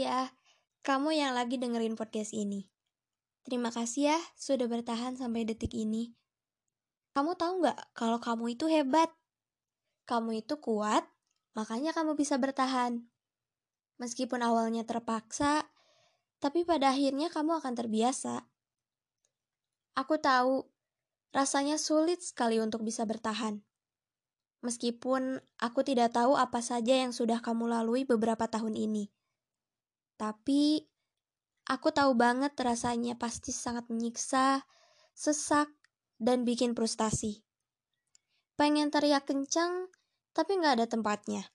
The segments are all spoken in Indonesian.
kasih ya, kamu yang lagi dengerin podcast ini. Terima kasih ya sudah bertahan sampai detik ini. Kamu tahu nggak kalau kamu itu hebat? Kamu itu kuat, makanya kamu bisa bertahan. Meskipun awalnya terpaksa, tapi pada akhirnya kamu akan terbiasa. Aku tahu, rasanya sulit sekali untuk bisa bertahan. Meskipun aku tidak tahu apa saja yang sudah kamu lalui beberapa tahun ini. Tapi aku tahu banget rasanya pasti sangat menyiksa, sesak, dan bikin frustasi. Pengen teriak kencang, tapi nggak ada tempatnya.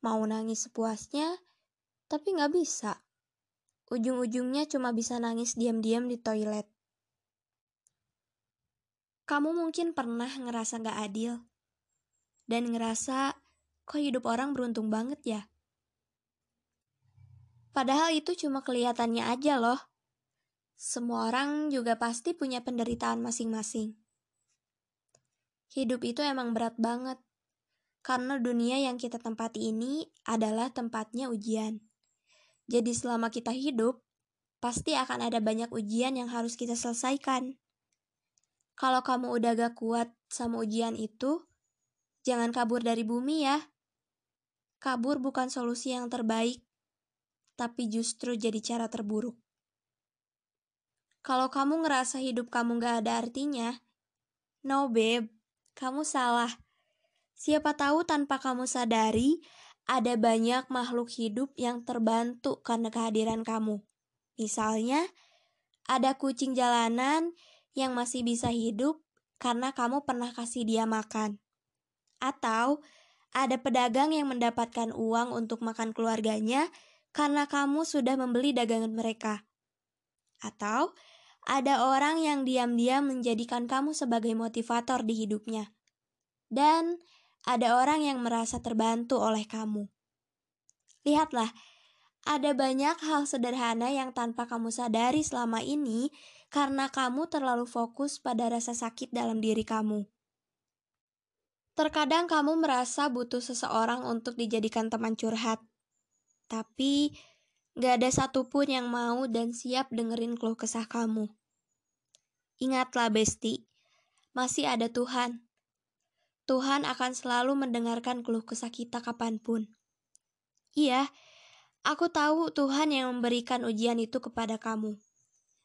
Mau nangis sepuasnya, tapi nggak bisa. Ujung-ujungnya cuma bisa nangis diam-diam di toilet. Kamu mungkin pernah ngerasa gak adil, dan ngerasa kok hidup orang beruntung banget ya. Padahal itu cuma kelihatannya aja loh. Semua orang juga pasti punya penderitaan masing-masing. Hidup itu emang berat banget, karena dunia yang kita tempati ini adalah tempatnya ujian. Jadi selama kita hidup, pasti akan ada banyak ujian yang harus kita selesaikan. Kalau kamu udah gak kuat sama ujian itu, Jangan kabur dari bumi ya. Kabur bukan solusi yang terbaik, tapi justru jadi cara terburuk. Kalau kamu ngerasa hidup kamu gak ada artinya, no babe, kamu salah. Siapa tahu tanpa kamu sadari, ada banyak makhluk hidup yang terbantu karena kehadiran kamu. Misalnya, ada kucing jalanan yang masih bisa hidup karena kamu pernah kasih dia makan. Atau ada pedagang yang mendapatkan uang untuk makan keluarganya karena kamu sudah membeli dagangan mereka. Atau ada orang yang diam-diam menjadikan kamu sebagai motivator di hidupnya. Dan ada orang yang merasa terbantu oleh kamu. Lihatlah, ada banyak hal sederhana yang tanpa kamu sadari selama ini karena kamu terlalu fokus pada rasa sakit dalam diri kamu. Terkadang kamu merasa butuh seseorang untuk dijadikan teman curhat. Tapi, gak ada satupun yang mau dan siap dengerin keluh kesah kamu. Ingatlah, Besti, masih ada Tuhan. Tuhan akan selalu mendengarkan keluh kesah kita kapan pun. Iya, aku tahu Tuhan yang memberikan ujian itu kepada kamu.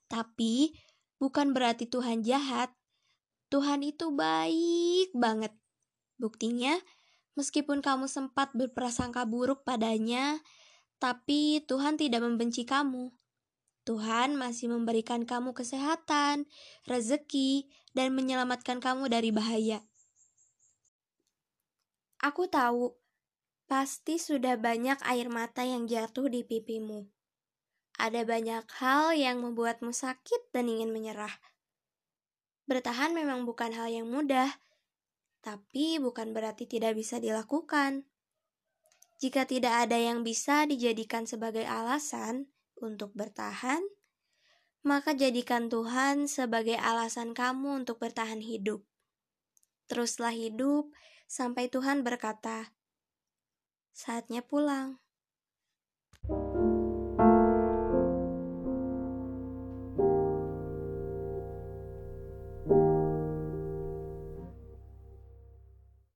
Tapi, bukan berarti Tuhan jahat. Tuhan itu baik banget. Buktinya, meskipun kamu sempat berprasangka buruk padanya, tapi Tuhan tidak membenci kamu. Tuhan masih memberikan kamu kesehatan, rezeki, dan menyelamatkan kamu dari bahaya. Aku tahu, pasti sudah banyak air mata yang jatuh di pipimu. Ada banyak hal yang membuatmu sakit dan ingin menyerah. Bertahan memang bukan hal yang mudah, tapi bukan berarti tidak bisa dilakukan. Jika tidak ada yang bisa dijadikan sebagai alasan untuk bertahan, maka jadikan Tuhan sebagai alasan kamu untuk bertahan hidup. Teruslah hidup sampai Tuhan berkata, "Saatnya pulang."